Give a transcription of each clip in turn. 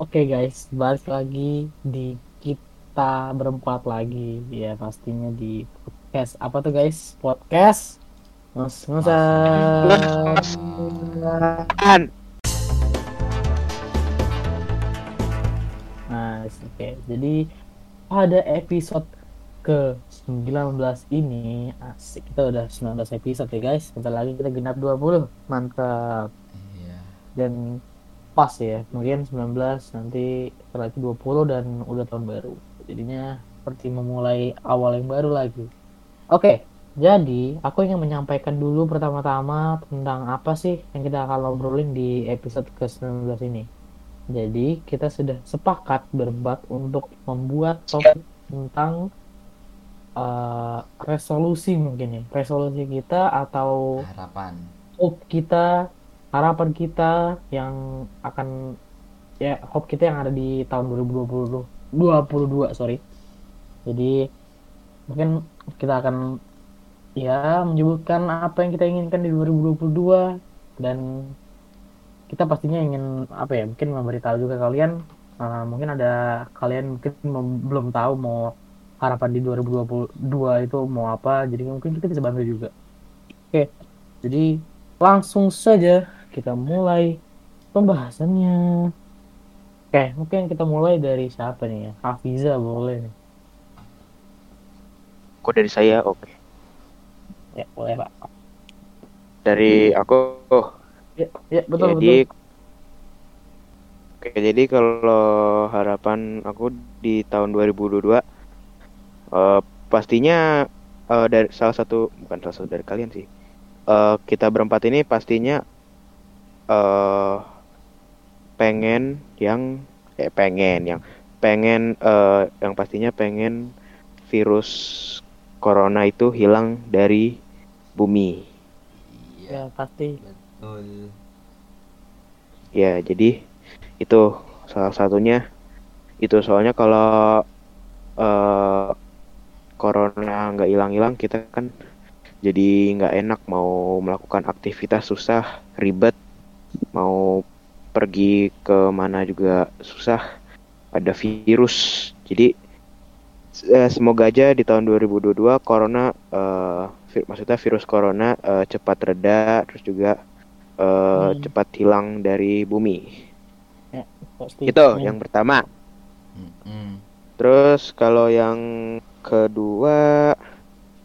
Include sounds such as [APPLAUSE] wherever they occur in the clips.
Oke guys, balik lagi di kita berempat lagi ya pastinya di podcast apa tuh guys? Podcast Mas Musa. An. Nah, oke. Jadi pada episode ke 19 ini asik kita udah 19 episode ya guys. Bentar lagi kita genap 20. Mantap. Iya. Dan pas ya. Kemudian 19 nanti lagi 20 dan udah tahun baru. Jadinya seperti memulai awal yang baru lagi. Oke jadi aku ingin menyampaikan dulu pertama-tama tentang apa sih yang kita akan ngobrolin di episode ke-19 ini. Jadi kita sudah sepakat berempat untuk membuat topik tentang uh, resolusi mungkin ya. Resolusi kita atau Harapan. hope kita harapan kita yang akan ya hope kita yang ada di tahun 2020 22 sorry. Jadi mungkin kita akan ya menyebutkan apa yang kita inginkan di 2022 dan kita pastinya ingin apa ya mungkin memberitahu juga kalian uh, mungkin ada kalian mungkin belum tahu mau harapan di 2022 itu mau apa jadi mungkin kita bisa bantu juga. Oke jadi langsung saja kita mulai pembahasannya. Oke, mungkin kita mulai dari siapa nih ya? Hafiza boleh nih. Kok dari saya? Oke. Ya, boleh, Pak. Dari aku. Oh, Ya, ya betul jadi betul. Oke, jadi kalau harapan aku di tahun 2022 eh, pastinya eh, dari salah satu bukan salah satu dari kalian sih. Eh, kita berempat ini pastinya eh pengen yang eh pengen yang pengen eh yang pastinya pengen virus corona itu hilang dari bumi. Ya, Iya. pasti. Betul. Ya, jadi itu salah satunya itu soalnya kalau eh corona nggak hilang-hilang kita kan jadi nggak enak mau melakukan aktivitas susah, ribet, mau pergi ke mana juga susah, ada virus. Jadi eh, semoga aja di tahun 2022 corona eh, vi- maksudnya virus corona eh, cepat reda terus juga eh, Hmm. cepat hilang dari bumi. Pasti. Itu Amin. yang pertama. Mm-mm. Terus kalau yang kedua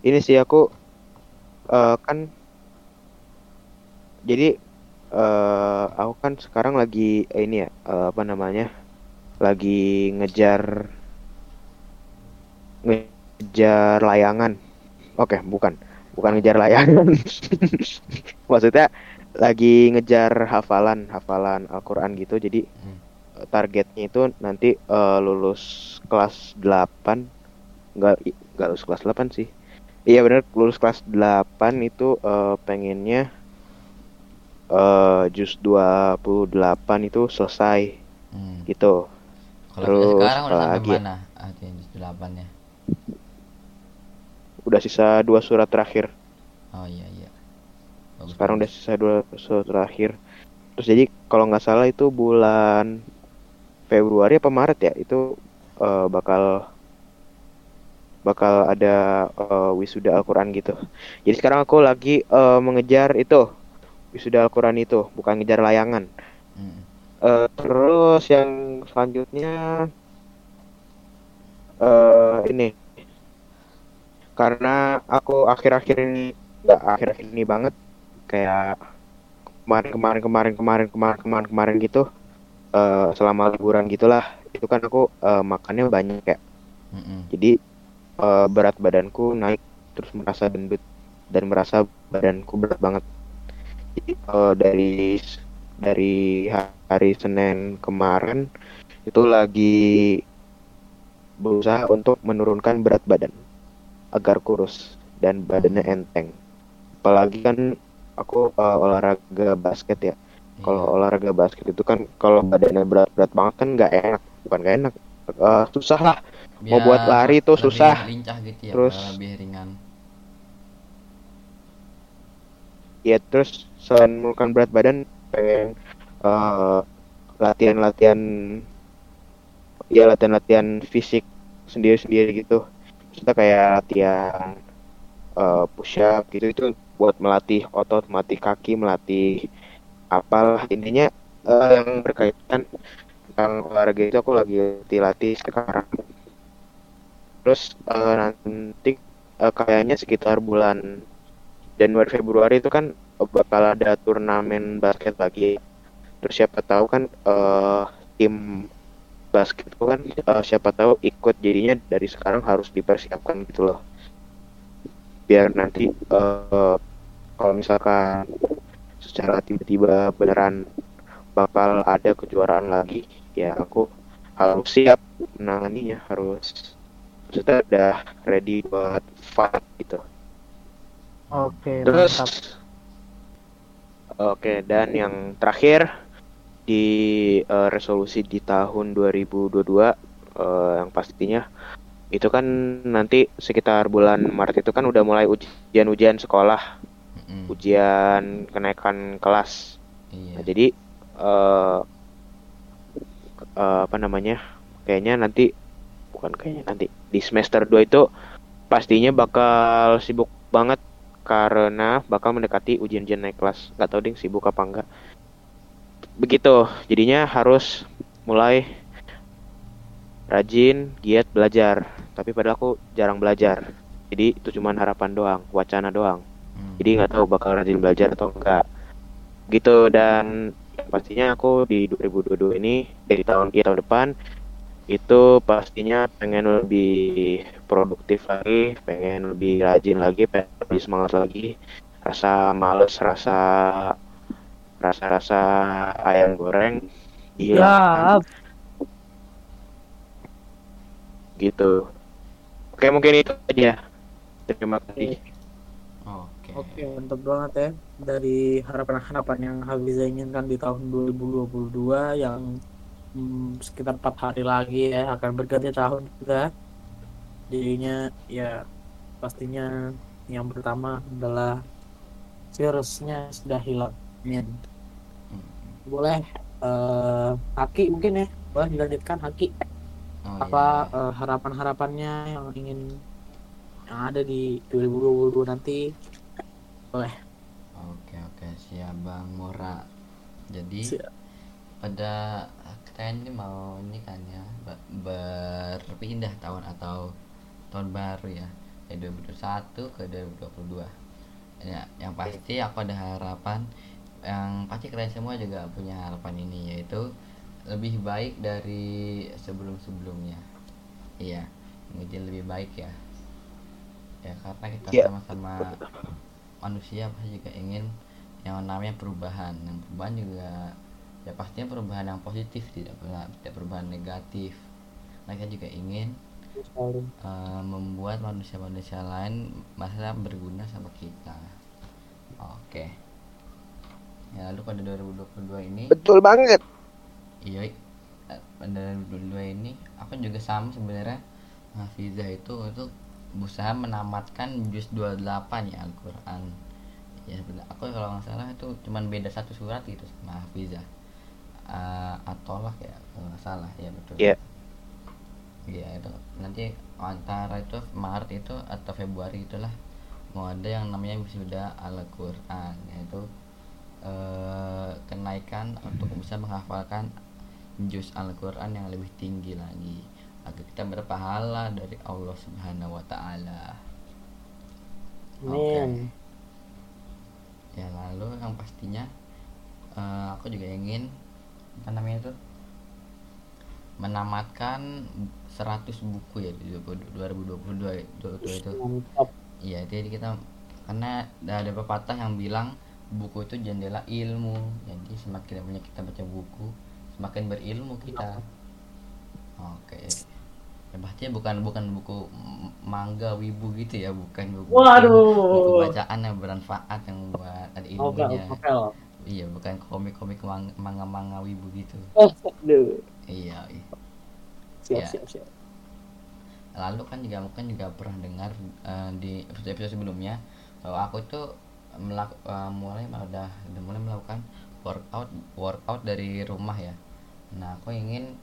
ini sih aku eh, kan jadi eh, aku kan sekarang lagi eh, ini ya eh, apa namanya lagi ngejar ngejar layangan. Oke, bukan. Bukan ngejar layangan. [LAUGHS] Maksudnya lagi ngejar hafalan, hafalan Al-Qur'an gitu. Jadi Hmm. targetnya itu nanti eh, lulus kelas 8 nggak i- nggak lulus kelas 8 sih iya bener lulus kelas 8 itu eh, pengennya eh jus 28 itu selesai Hmm. gitu Kalau Terus, sekarang udah sampai apalagi ya? mana? Ah, di delapannya. udah sisa dua surat terakhir Oh iya iya. Bagus, sekarang udah sisa dua surat terakhir terus jadi kalau nggak salah itu bulan Februari apa Maret ya itu eh, bakal bakal ada eh, wisuda Al-Quran gitu. Jadi sekarang aku lagi eh, mengejar itu wisuda Al-Quran itu, bukan ngejar layangan. Mm. Eh, terus yang selanjutnya eh ini karena aku akhir-akhir ini nggak akhir-akhir ini banget kayak kemarin kemarin kemarin kemarin kemarin kemarin kemarin gitu eh, selama liburan gitulah itu kan aku eh, makannya banyak kayak Mm-mm. jadi eh, berat badanku naik terus merasa gendut dan merasa badanku berat banget Eh, dari dari hari Senin kemarin itu lagi berusaha untuk menurunkan berat badan agar kurus dan badannya enteng apalagi kan aku eh, olahraga basket ya kalau Iya. olahraga basket itu kan kalau badannya berat-berat banget kan nggak enak bukan nggak enak Eh, susah lah mau Biar buat lari tuh susah. lincah gitu ya, Terus- lebih ringan. ya terus selain menurunkan berat badan pengen eh, latihan-latihan ya latihan-latihan fisik sendiri-sendiri gitu. Kita kayak latihan uh, push up gitu itu buat melatih otot melatih kaki melatih apalah. Intinya uh, yang berkaitan tentang olahraga itu aku lagi latih sekarang. Terus uh, nanti uh, kayaknya sekitar bulan Januari Februari itu kan bakal ada turnamen basket lagi. Terus siapa tahu kan uh, tim basket itu kan uh, siapa tahu ikut jadinya dari sekarang harus dipersiapkan gitu loh. Biar nanti uh, kalau misalkan secara tiba-tiba beneran bakal ada kejuaraan lagi ya aku harus siap menanganinya harus sudah udah ready buat fight gitu. Oke, terus mantap. Oke dan yang terakhir di uh, resolusi di tahun 2022 uh, yang pastinya itu kan nanti sekitar bulan Maret itu kan udah mulai ujian-ujian sekolah Mm-mm. ujian kenaikan kelas Iya. Nah, jadi eh eh, apa namanya? Kayaknya nanti bukan kayaknya nanti di semester 2 itu pastinya bakal sibuk banget karena bakal mendekati ujian-ujian naik kelas. Nggak tahu ding sibuk apa enggak. Begitu. Jadinya harus mulai rajin, giat belajar. Tapi padahal aku jarang belajar. Jadi itu cuma harapan doang, wacana doang. Hmm. Jadi nggak tahu bakal rajin belajar atau enggak. Gitu dan pastinya aku di 2022 ini dari tahun ya tahun depan itu pastinya pengen lebih produktif lagi, pengen lebih rajin lagi, pengen lebih semangat lagi. Rasa males, rasa rasa-rasa ayam goreng hilang Siap. gitu. Oke mungkin itu aja. Terima kasih. Oke. Oke, mantap banget ya. Dari harapan-harapan yang Hafiza inginkan di tahun 2022 yang hmm, sekitar empat hari lagi ya akan berganti tahun juga. Jadinya ya pastinya yang pertama adalah virusnya sudah hilang. Amin. Hmm. Boleh eh, Haki mungkin ya, boleh dilanjutkan Haki. Oh, Apa iya. eh, harapan-harapannya yang ingin yang ada di 2022 nanti? Oke oke siap Bang Mora. Jadi Siap. pada kita ini mau ini kan ya be- berpindah tahun atau tahun baru ya dari 2021 ke 2022 ya yang pasti aku ada harapan yang pasti kalian semua juga punya harapan ini yaitu lebih baik dari sebelum-sebelumnya. Iya menjadi lebih baik ya. Ya karena kita Iya. sama-sama manusia pasti juga ingin yang namanya perubahan. Yang perubahan juga ya pastinya perubahan yang positif tidak pernah tidak perubahan negatif. Mereka juga ingin eh, membuat manusia-manusia lain merasa berguna sama kita. Oke. Ya lalu pada 2022 ini Betul banget. iya pada 2022 ini aku juga sama sebenarnya. Hafizah itu itu berusaha menamatkan juz 28 ya Al-Quran. Ya sebenarnya aku kalau nggak salah itu cuman beda satu surat gitu sama Hafizah Eh, atolak ya kalau nggak salah ya betul Iya. Iya itu nanti antara itu Maret itu atau Februari itulah mau ada yang namanya wisuda Al-Quran yaitu eh, kenaikan untuk bisa menghafalkan juz Al-Quran yang lebih tinggi lagi agar kita berpahala dari Allah Subhanahu wa taala. Oke. Amin. Ya lalu yang pastinya eh, aku juga ingin apa namanya itu menamatkan 100 buku ya di 2022 itu, itu, itu. Iya, jadi kita karena ada pepatah yang bilang buku itu jendela ilmu. Jadi semakin banyak kita baca buku, semakin berilmu kita. Oke. Ya, pastinya bukan bukan buku mangga wibu gitu ya, bukan buku Waduh. buku bacaan yang bermanfaat yang buat ada Novel, ilmunya. novel. Iya, bukan komik-komik mang- manga-manga wibu gitu. Oh, aduh. Iya, iya. Siap, Ya. siap, siap. lalu kan juga mungkin juga pernah dengar eh, di episode episode sebelumnya bahwa aku tuh melak eh, mulai udah udah mulai melakukan workout workout dari rumah ya nah aku ingin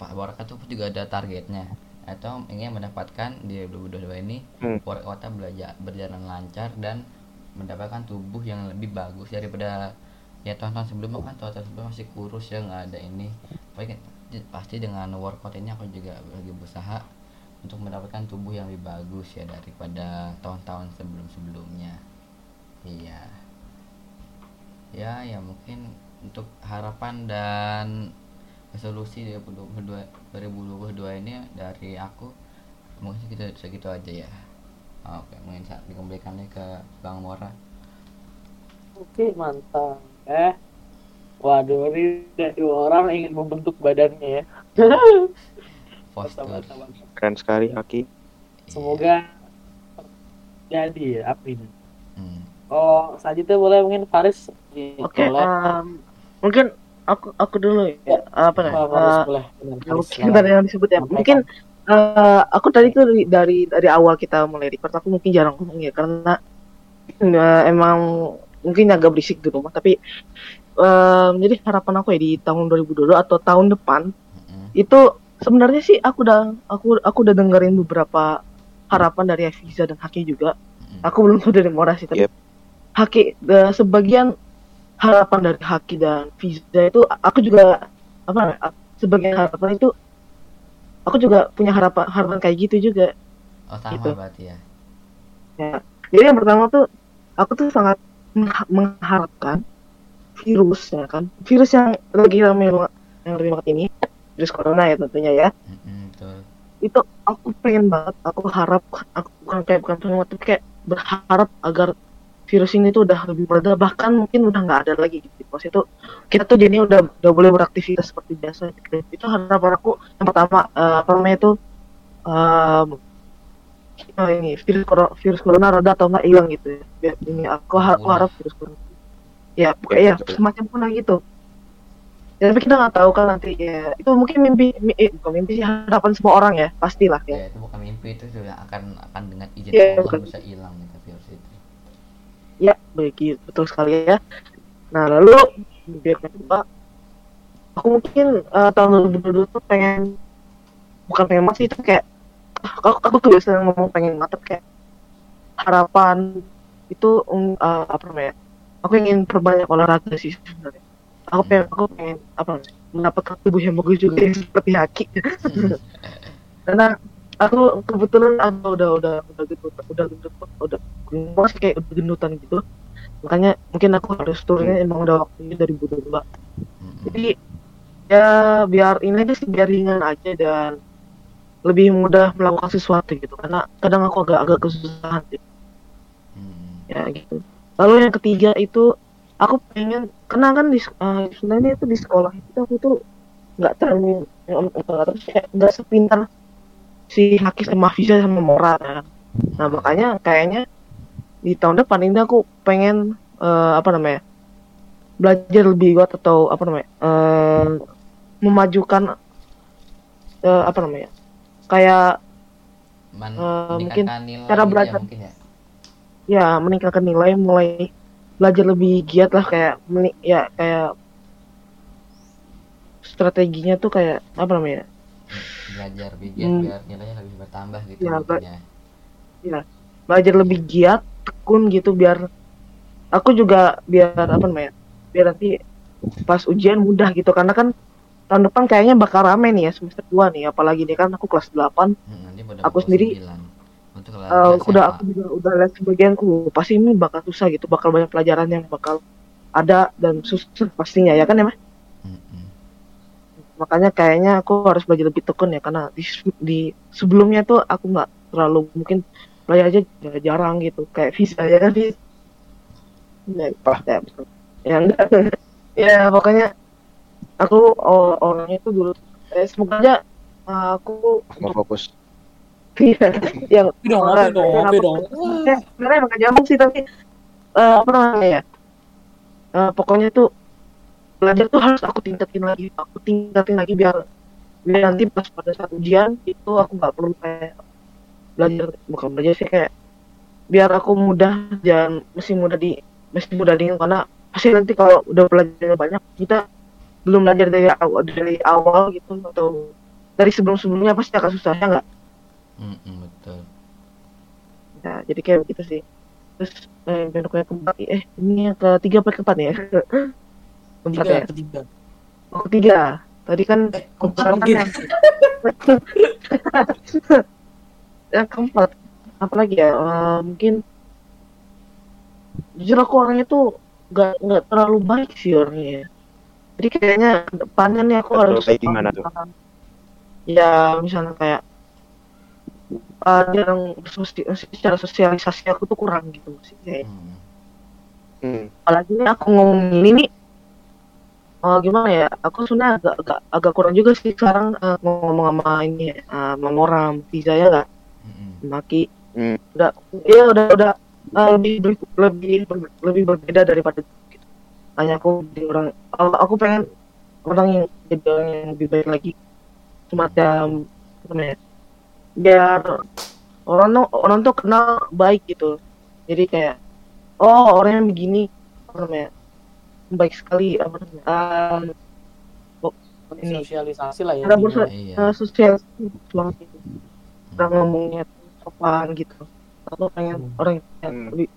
Pak Warka tuh juga ada targetnya atau ingin mendapatkan di 2022 ini Hmm. Belajar berjalan lancar dan mendapatkan tubuh yang lebih bagus daripada ya tahun-tahun sebelumnya kan tahun-tahun sebelumnya masih kurus ya nggak ada ini. Pasti, pasti dengan workout ini aku juga lagi berusaha untuk mendapatkan tubuh yang lebih bagus ya daripada tahun-tahun sebelum-sebelumnya. Iya. Ya ya mungkin untuk harapan dan resolusi 2022 2022 ini dari aku mungkin segitu segitu aja ya oke mungkin saat dikembalikannya ke Bang Mora Oke, mantap. Eh, waduh, ini dari dua orang ingin membentuk badannya ya. [LAUGHS] postur. Keren sekali Haki. Semoga jadi ya, amin. Hmm. Oh, selanjutnya boleh mungkin Faris. Oke, Boleh. em, mungkin aku aku dulu ya. Apa namanya? Apa, Faris, Eh, boleh. Benar, ya, Faris, mungkin dari yang disebut ya. Mungkin eh, aku tadi tuh dari, dari dari awal kita mulai record aku mungkin jarang ngomong ya karena eh, emang mungkin agak berisik di rumah tapi em, jadi harapan aku ya di tahun 2022 atau tahun depan Mm-mm. itu sebenarnya sih aku udah aku aku udah dengerin beberapa harapan dari Afiza dan Haki juga Mm-mm. aku belum dari Mora sih tapi Yep. Haki eh, sebagian harapan dari Haki dan Fiza itu aku juga apa sebagian harapan itu aku juga punya harapan harapan kayak gitu juga. Oh sama Gitu. berarti ya. Jadi yang pertama tuh aku tuh sangat mengha- mengharapkan virus ya kan. Virus yang lagi ramai banget yang ramai banget ini virus corona ya tentunya ya. Betul. Itu aku pengen banget aku harap aku bukan kayak bukan pengen tapi kayak berharap agar virus ini tuh udah lebih mereda bahkan mungkin udah nggak ada lagi gitu. Maksudnya itu kita tuh jadinya udah udah boleh beraktivitas seperti biasa gitu. itu harapan aku yang pertama eh, apa namanya itu em, oh ini virus corona, virus corona reda atau nggak hilang gitu ya. Biar ini aku, har- aku harap virus corona. Ya pokoknya ya semacam punah gitu. Ya, tapi kita nggak tahu kan nanti ya itu mungkin mimpi mi- eh, bukan mimpi sih harapan semua orang ya pastilah ya. Ya itu bukan mimpi itu sudah akan akan dengan izin Iya, Allah bukan. bisa hilang gitu virus itu Ya, baik betul sekali ya. Nah, lalu mimpi yang kedua, aku mungkin eh, tahun 2022 tuh pengen bukan pengen mati itu kayak aku, aku tuh biasa ngomong pengen mati kayak harapan itu eh, apa namanya? Aku ingin perbanyak olahraga sih sebenarnya. Aku pengen aku pengen apa namanya? mendapatkan tubuh yang bagus juga yang seperti Haki. [LAUGHS] Karena aku kebetulan aku udah udah udah gendut udah gendut udah gendut kayak udah gendutan gitu. Makanya mungkin aku harus turunnya emang udah waktunya dari 2022 Mm-mm. jadi ya biar ini aja sih biar ringan aja dan lebih mudah melakukan sesuatu gitu. Karena kadang aku agak agak kesusahan sih. Mm-mm. ya gitu. Lalu yang ketiga itu aku pengen karena kan di eh, sebenarnya itu di sekolah itu aku tuh nggak terlalu nggak kayak nggak sepintar si Haki sama Fiza sama Mora kan. nah makanya kayaknya di tahun depan ini aku pengen eh, apa namanya belajar lebih kuat atau apa namanya eh, memajukan eh, apa namanya kayak Man, meningkatkan mungkin nilai cara gitu ya, belajar. mungkin ya ya meningkatkan nilai mulai belajar lebih giat lah kayak ya kayak strateginya tuh kayak apa namanya belajar lebih giat Hmm. biar nilainya lebih bertambah gitu Ya, mungkin ya. belajar lebih giat tekun gitu biar aku juga biar apa namanya biar nanti pas ujian mudah gitu. Karena kan tahun depan kayaknya bakal rame nih ya semester 2 nih. Apalagi nih kan aku kelas 8 Hmm, Aku sendiri, 9. untuk kelas Eh, udah aku juga udah lihat sebagian. Uh, pasti ini bakal susah gitu. Bakal banyak pelajaran yang bakal ada dan susah pastinya ya kan ya Mas? Makanya kayaknya aku harus belajar lebih tekun ya karena di, di sebelumnya tuh aku nggak terlalu mungkin belajar aja jarang gitu kayak visa ya kan Fis? ya, ya, ya enggak [LAUGHS] ya pokoknya aku orangnya itu dulu eh, semoga aja uh, aku Mau fokus. [LAUGHS] Iya, yang dong, ngopi dong, aku- dong. Ya, sebenarnya emang gak nyambung sih tapi eh, apa namanya ya Eh, pokoknya tuh belajar tuh harus aku tingkatin lagi aku tingkatin lagi biar biar nanti pas pada saat ujian itu aku nggak perlu kayak belajar bukan belajar sih kayak biar aku mudah dan mesti mudah di mesti mudah diingat karena pasti nanti kalau udah belajar banyak kita belum belajar dari awal dari awal gitu atau dari sebelum-sebelumnya pasti akan susah ya nggak? Mm-mm, betul. Ya jadi kayak begitu sih. Terus eh, bentuknya keempat eh ini yang ketiga apa keempat ya [LAUGHS] keempat ya ketiga. oh ketiga tadi kan Eh, keempat mungkin. yang yang [LAUGHS] keempat apalagi ya Eh, mungkin jujur aku orangnya tuh nggak nggak terlalu baik sih orangnya jadi kayaknya depannya nih aku harus baik gimana tuh? ya misalnya kayak uh, jarang secara sosialisasi aku tuh kurang gitu sih kayak Mm. Hmm. apalagi nih aku ngomong ini nih oh gimana ya aku sebenarnya agak agak agak kurang juga sih sekarang uh, ngomong sama ini uh, sama Moram Fiza ya nggak Mm-mm. Maki Hmm. udah ya udah udah uh, lebih lebih lebih ber- lebih berbeda daripada itu, gitu. hanya aku jadi orang aku, aku pengen orang yang jadi orang yang lebih baik lagi semacam namanya biar orang tuh orang tuh kenal baik gitu jadi kayak oh orang yang begini apa namanya baik sekali apa namanya um, ini Sosialisasi lah ya. Ada intinya. bursa- Iya. uh, sosial banget gitu orang ngomongnya sopan gitu aku pengen Hmm. orang yang Hmm. lebih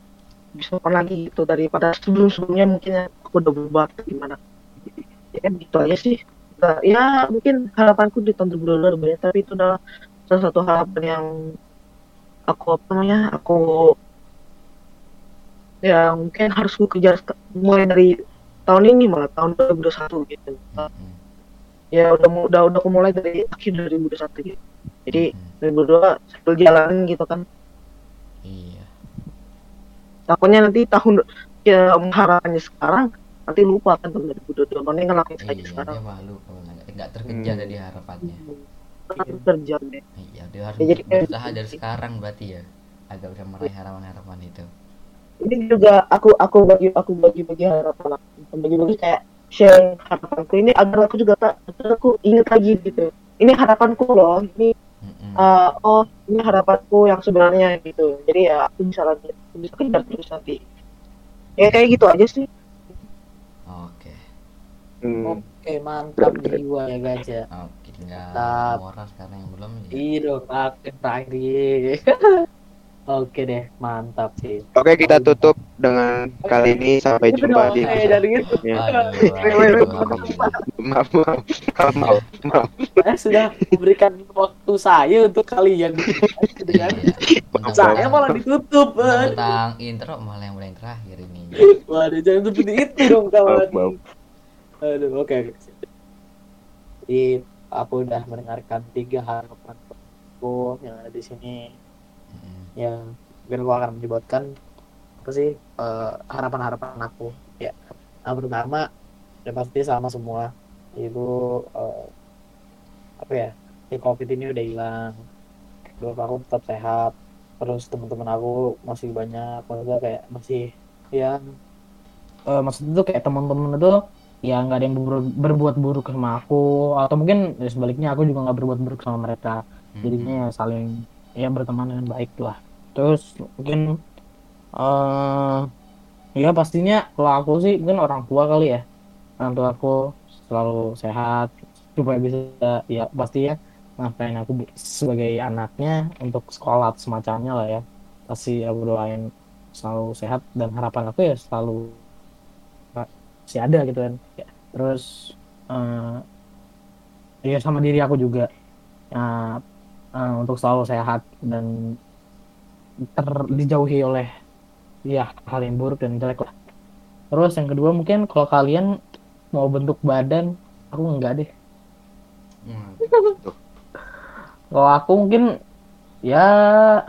bisa sopan lagi gitu daripada sebelum sebelumnya mungkin aku udah berubah atau gimana ya kan gitu aja sih Nah, ya mungkin harapanku di tahun 2022 lebih banyak, tapi itu adalah salah satu harapan yang aku apa namanya aku ya mungkin harus gue kejar mulai dari tahun ini malah tahun 2021 gitu. Mm-mm. ya udah udah udah aku mulai dari akhir 2021 gitu. Jadi Mm-mm. 2022 sambil jalan gitu kan. Iya. Takutnya nanti tahun ya harapannya sekarang nanti lupa kan tahun 2022 mana yang ngelakuin saja iya sekarang. dia malu nggak terkejar Hmm. dari harapannya. Kan kerja deh iya dia harus Ya, jadi berusaha dari sekarang berarti ya agar bisa meraih harapan-harapan itu ini juga aku aku bagi aku bagi bagi harapan aku bagi bagi kayak share harapanku ini agar aku juga tak agar aku ingat lagi gitu ini harapanku loh ini uh, oh ini harapanku yang sebenarnya gitu jadi ya aku bisa lanjut aku bisa kejar terus nanti ya kayak gitu aja sih oke Hmm. Oke, mantap Bener-bener. jiwa ya guys ya. oke tinggal Mantap. moral sekarang yang belum ya Iya dong, aku terakhir. [LAUGHS] Oke deh, mantap sih. Oke kita tutup dengan kali ini sampai Itu jumpa di eh. Ya. Waduh, wait. waduh. maaf maaf maaf maaf Saya sudah memberikan waktu saya untuk kalian. Saya malah ditutup. Tentang- tentang intro malah yang mulai yang terakhir ini Waduh, jangan seperti itu dong kawan. Maaf, maaf. Aduh, oke. oke. Jadi aku udah mendengarkan tiga harapan yang ada di sini. Mm-mm. Ya, mungkin aku akan menyebutkan apa sih eh, harapan-harapan aku. Ya, yang pertama, ya pasti sama semua. Itu eh, apa ya? Si COVID ini udah hilang. Terus aku tetap sehat. Terus teman-teman aku masih banyak, maksudnya kayak masih ya Eh, maksud itu kayak teman-teman itu ya nggak ada yang ber- berbuat buruk sama aku atau mungkin ya sebaliknya aku juga nggak berbuat buruk sama mereka jadinya ya saling ya berteman dengan baik lah. Terus mungkin eh ya pastinya kalau aku sih mungkin orang tua kali ya. Orang tua aku selalu sehat supaya bisa ya pasti ya ngapain aku sebagai anaknya untuk sekolah semacamnya lah ya. Pasti aku doain selalu sehat dan harapan aku ya selalu masih ada gitu kan. Ya, terus eh ya sama diri aku juga. Ya, eh, untuk selalu sehat dan ter dijauhi oleh ya hal yang buruk dan jelek lah. Terus yang kedua mungkin kalau kalian mau bentuk badan aku enggak deh. Hmm. kalau aku mungkin ya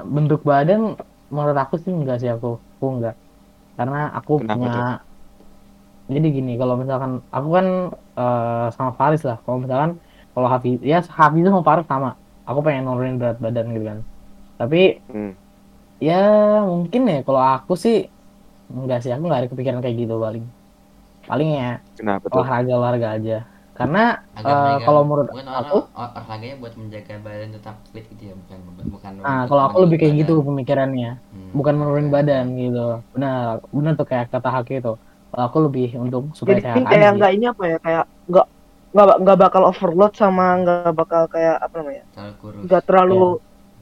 bentuk badan menurut aku sih enggak sih aku. Aku enggak. Karena aku Kenapa punya tuh? jadi gini kalau misalkan aku kan eh, sama Faris lah. Kalau misalkan kalau Hafiz ya Hafiz sama Faris sama aku pengen nurunin berat badan gitu kan tapi Hmm. ya mungkin ya kalau aku sih enggak sih aku nggak ada kepikiran kayak gitu paling paling ya Kenapa tuh? olahraga olahraga aja karena Agar menjaga- kalau menurut bukan aku orang olahraganya buat menjaga badan tetap fit gitu ya bukan bukan nah untuk kalau aku lebih kayak badan. gitu pemikirannya Hmm. bukan menurunin badan gitu benar benar tuh kayak kata Haki itu kalau aku lebih untuk supaya jadi sehat kayak aja nggak ini apa ya kayak nggak nggak nggak bakal overload sama nggak bakal kayak apa namanya nggak terlalu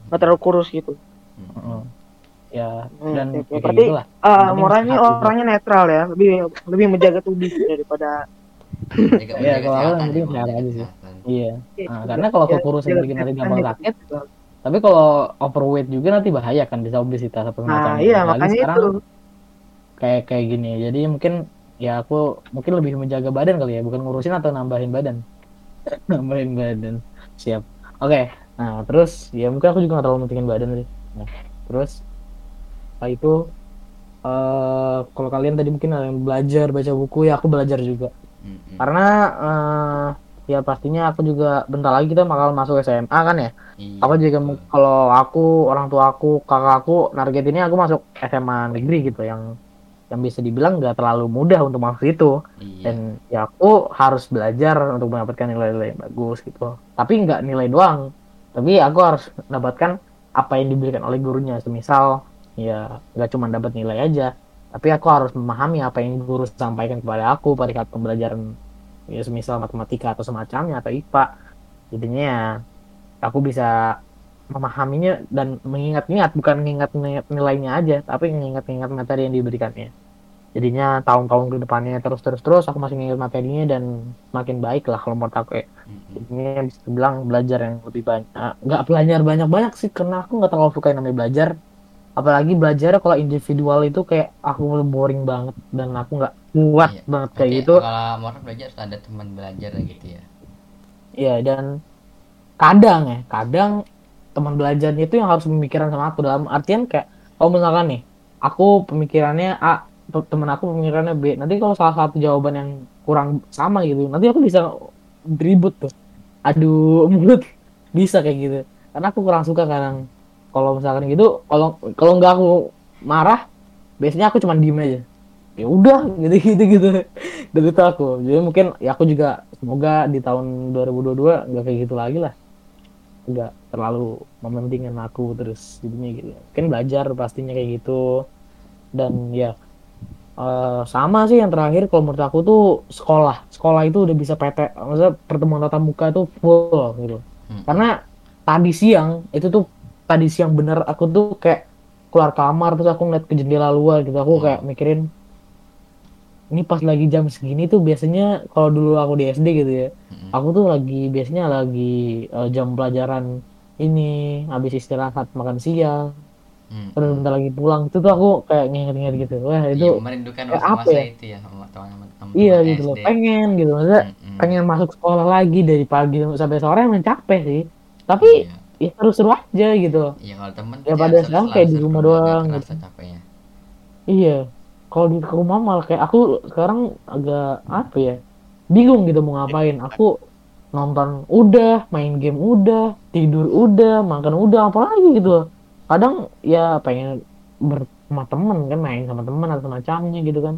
nggak terlalu kurus gitu. Hmm. Heeh. ya Hmm, dan oke, ya berarti, gitulah. Ah, juga. orangnya netral ya lebih lebih menjaga tubuh daripada Menjaga- Ya, menjaga kalau ya, sehat aja sih. iya. Nah, karena kalau Ya, kekurusan ya, bikin nanti ya, gampang ya, sakit tapi kalau overweight juga nanti bahaya kan bisa obesitas atau nah semacamnya iya makanya sekarang itu. kayak kayak gini jadi mungkin ya aku mungkin lebih menjaga badan kali ya bukan ngurusin atau nambahin badan. [LAUGHS] Nambahin badan. Siap. Oke nah terus ya mungkin aku juga nggak terlalu mentingin badan sih. Nah terus setelah itu eh kalau kalian tadi mungkin ada yang belajar baca buku ya aku belajar juga. Mm-mm. karena eh ya pastinya aku juga bentar lagi kita bakal masuk SMA kan ya? Iya, aku juga kalau aku orang tua aku kakak aku nargetinnya aku masuk SMA negeri gitu yang yang bisa dibilang nggak terlalu mudah untuk masuk itu Iya. dan ya aku harus belajar untuk mendapatkan nilai-nilai yang bagus gitu. Tapi nggak nilai doang. Tapi aku harus mendapatkan apa yang diberikan oleh gurunya. Semisal ya nggak cuma dapat nilai aja. Tapi aku harus memahami apa yang guru sampaikan kepada aku pada saat pembelajaran ya semisal matematika atau semacamnya atau IPA jadinya ya aku bisa memahaminya dan mengingat-ingat bukan mengingat-ingat nilainya aja tapi mengingat-ingat materi yang diberikannya. Jadinya tahun-tahun ke depannya terus terus terus aku masih mengingat materinya dan makin baik lah kalau menurut aku ya. Mm-mm. jadinya bisa dibilang belajar yang lebih banyak. Nggak belajar banyak-banyak sih karena aku nggak terlalu suka yang namanya belajar. Apalagi belajar kalau individual itu kayak aku boring banget dan aku nggak kuat Iya. banget kayak gitu. kalau mau belajar harus ada teman belajar gitu ya? Iya dan kadang ya kadang teman belajarnya itu yang harus pemikiran sama aku. Dalam artian kayak kalau misalkan nih aku pemikirannya A te- temen aku pemikirannya B nanti kalau salah satu jawaban yang kurang sama gitu nanti aku bisa ribut tuh. Adu [LAUGHS] mulut. Bisa kayak gitu. Karena aku kurang suka kadang kalau misalkan gitu kalau kalau nggak aku marah biasanya aku cuma diem aja. Ya udah [LAUGHS] gitu gitu gitu. Dari itu aku. Jadi mungkin ya aku juga semoga di tahun 2022 nggak kayak gitu lagi lah nggak terlalu mementingkan aku terus jadinya gitu. Mungkin belajar pastinya kayak gitu. Dan ya eh, sama sih yang terakhir kalau menurut aku tuh sekolah. Sekolah itu udah bisa PT maksudnya pertemuan tatap muka itu full gitu. Mm-mm. karena tadi siang itu tuh tadi siang bener aku tuh kayak keluar kamar terus aku ngeliat ke jendela luar gitu. Aku kayak mikirin ini pas lagi jam segini tuh biasanya kalau dulu aku di SD gitu ya Mm-mm. aku tuh lagi biasanya lagi eh, jam pelajaran ini habis istirahat makan siang Mm-mm. terus bentar lagi pulang itu tuh aku kayak nginget-nginget gitu wah Iya, itu merindukan kayak masa-masa apa ya? itu ya teman-teman teman iya gitu loh pengen gitu maksudnya Mm-mm. pengen masuk sekolah lagi dari pagi sampai sore emang capek sih tapi Iya. ya seru-seru aja gitu Iya kalau temen Ya, pada sekarang kayak di rumah doang gitu. capeknya. Iya, kalau di rumah malah kayak aku sekarang agak apa ya, bingung gitu mau ngapain. Aku nonton udah, main game udah, tidur udah, makan udah, apa lagi gitu. Kadang ya pengen bersama temen kan, main sama temen atau semacamnya gitu kan.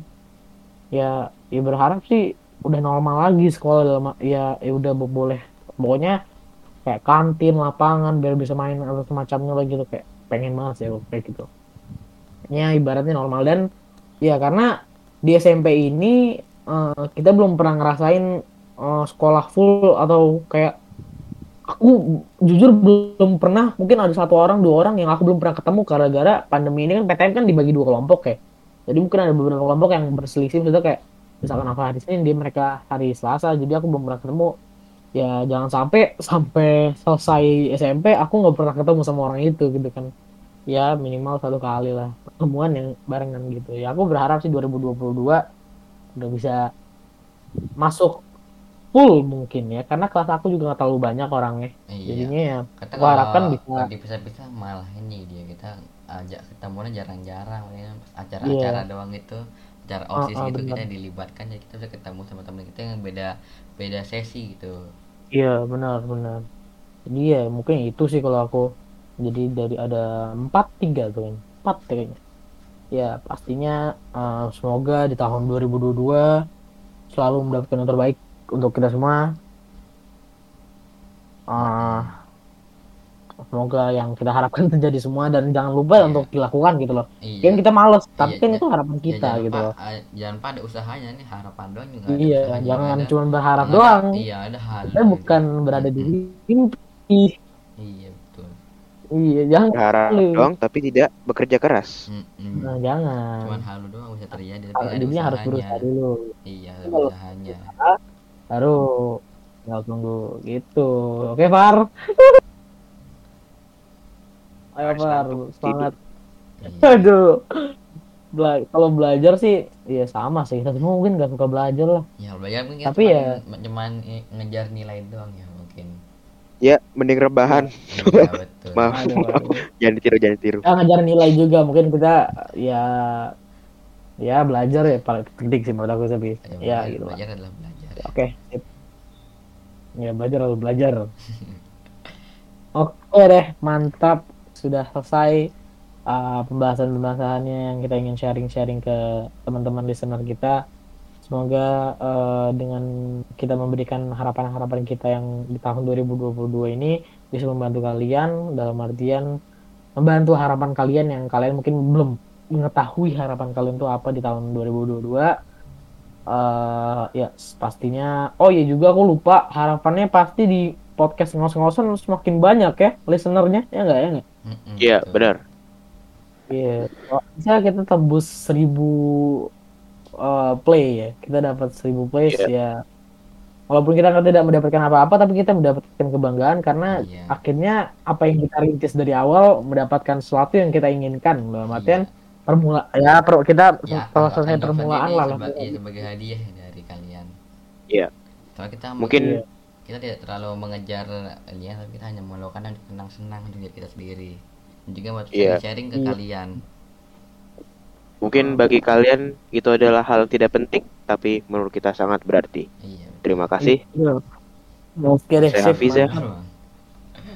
Ya, ya berharap sih udah normal lagi sekolah dalam ya ya udah bo- boleh pokoknya kayak kantin lapangan biar bisa main atau semacamnya lagi gitu kayak pengen banget sih kayak gitu ya ibaratnya normal dan ya karena di SMP ini eh, kita belum pernah ngerasain eh, sekolah full atau kayak aku jujur belum pernah mungkin ada satu orang dua orang yang aku belum pernah ketemu gara-gara pandemi ini kan PTM kan dibagi dua kelompok ya. Jadi mungkin ada beberapa kelompok yang berselisih maksudnya kayak misalkan aku hari Senin dia mereka hari Selasa jadi aku belum pernah ketemu. Ya jangan sampai sampai selesai SMP aku nggak pernah ketemu sama orang itu gitu kan ya minimal satu kali lah. Pertemuan yang barengan gitu. Ya aku berharap sih 2022 udah bisa masuk full mungkin ya. Karena kelas aku juga nggak terlalu banyak orangnya. Iya. jadinya ya Kata Gua harapkan bisa- dipisah-pisah malah ini dia kita ajak ketemunya jarang-jarang ya. Acara-acara Iya. doang itu acara Ah, osis ah, gitu benar. kita dilibatkan ya kita bisa ketemu sama teman kita yang beda beda sesi gitu. Iya benar benar. Jadi ya mungkin itu sih kalau aku jadi dari ada empat tiga tuh empat kayaknya. Ya pastinya eh, semoga di tahun 2022 selalu mendapatkan yang terbaik untuk kita semua. Ah, semoga yang kita harapkan [LAUGHS] terjadi semua dan jangan lupa Iya. untuk dilakukan gitu loh. Iya. Kan kita males tapi Iya, kan iya. itu harapan Ya, kita jangan gitu lupa, loh. ah, jangan lupa ada usahanya nih harapan doang juga iya jangan cuma berharap ada- doang. iya ada hal kita bukan berada di mimpi. iya iya jangan Berharap Lu. doang tapi tidak bekerja keras. Mm-mm. nah, jangan. Cuman halu doang bisa terjadi tapi Kalau ada dunia harus usahanya. berusaha dulu. Iya ada usahanya. baru tinggal tunggu gitu. Oke Far. [LAUGHS] Ayo Harus Far semangat. Iya. aduh. Bela- kalau belajar sih ya sama sih. Kita semua mungkin gak suka belajar lah. Ya belajar mungkin Tapi cuman, ya- cuman ngejar nilai doang ya Ya, mending rebahan. iya betul. [LAUGHS] Maaf, Aduh, maaf. Jangan ditiru, jangan ditiru. ya ngajar nilai juga. Mungkin kita ya ya belajar ya. Paling penting sih menurut aku tapi Ya, ya belajar, gitu lah. belajar adalah belajar. Oke sip. ya belajar harus belajar. Oke deh. Mantap. Sudah selesai uh, pembahasan-pembahasannya yang kita ingin sharing-sharing ke teman-teman listener kita semoga uh, dengan kita memberikan harapan-harapan kita yang di tahun 2022 ini bisa membantu kalian dalam artian membantu harapan kalian yang kalian mungkin belum mengetahui harapan kalian itu apa di tahun 2022 eh ya pastinya oh iya juga aku lupa harapannya pasti di podcast ngos-ngosan semakin banyak ya listenernya ya enggak ya enggak Iya, betul. benar. iya Kalau bisa kita tembus 1000 eh, play ya kita dapat 1000 plays Iya. ya walaupun kita nggak tidak mendapatkan apa-apa tapi kita mendapatkan kebanggaan karena Iya. akhirnya apa yang kita rintis dari awal mendapatkan sesuatu yang kita inginkan dalam artian permula ya per- kita ya, setelah anggap- selesai permulaan lah seba- iya, sebagai hadiah dari kalian Iya. soalnya kita Mungkin Iya. kita tidak terlalu mengejar ini ya tapi kita hanya melakukan untuk senang-senang untuk diri kita sendiri dan juga buat Iya. sharing ke Iya. kalian mungkin bagi kalian itu adalah hal tidak penting, tapi menurut kita sangat berarti. iya Terima kasih. Iya. Oke deh, Saya sip, Hafiz ya.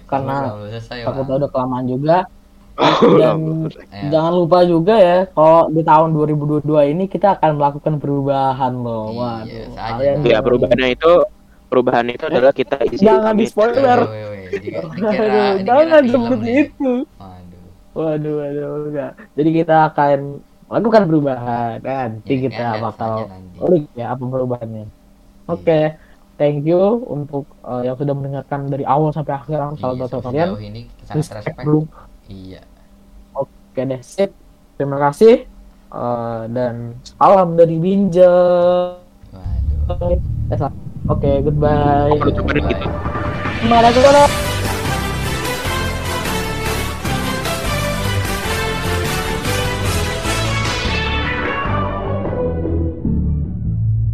Karena Bang. tahu udah kelamaan juga. [LAUGHS] Oh, Dan Ya. jangan lupa juga ya, kalau di tahun 2022 ini kita akan melakukan perubahan loh. Iya, Waduh, saja. kalian Ya, perubahannya itu perubahan itu adalah kita isi Jangan di spoiler. [LAUGHS] Jangan nih. itu. Waduh. Waduh, waduh, enggak. Jadi kita akan melakukan perubahan. Nanti Ya, kita kan, bakal ulik ya apa perubahannya. Oke, thank you untuk uh, yang sudah mendengarkan dari awal sampai akhir Iya, sahabat sejauh kalian. ini sangat Respect dulu. iya Oke deh, sip. Terima kasih. Uh, dan salam dari Binja. waduh Eh. Oke, goodbye. Penutupan Bye. gitu. Terima kasih.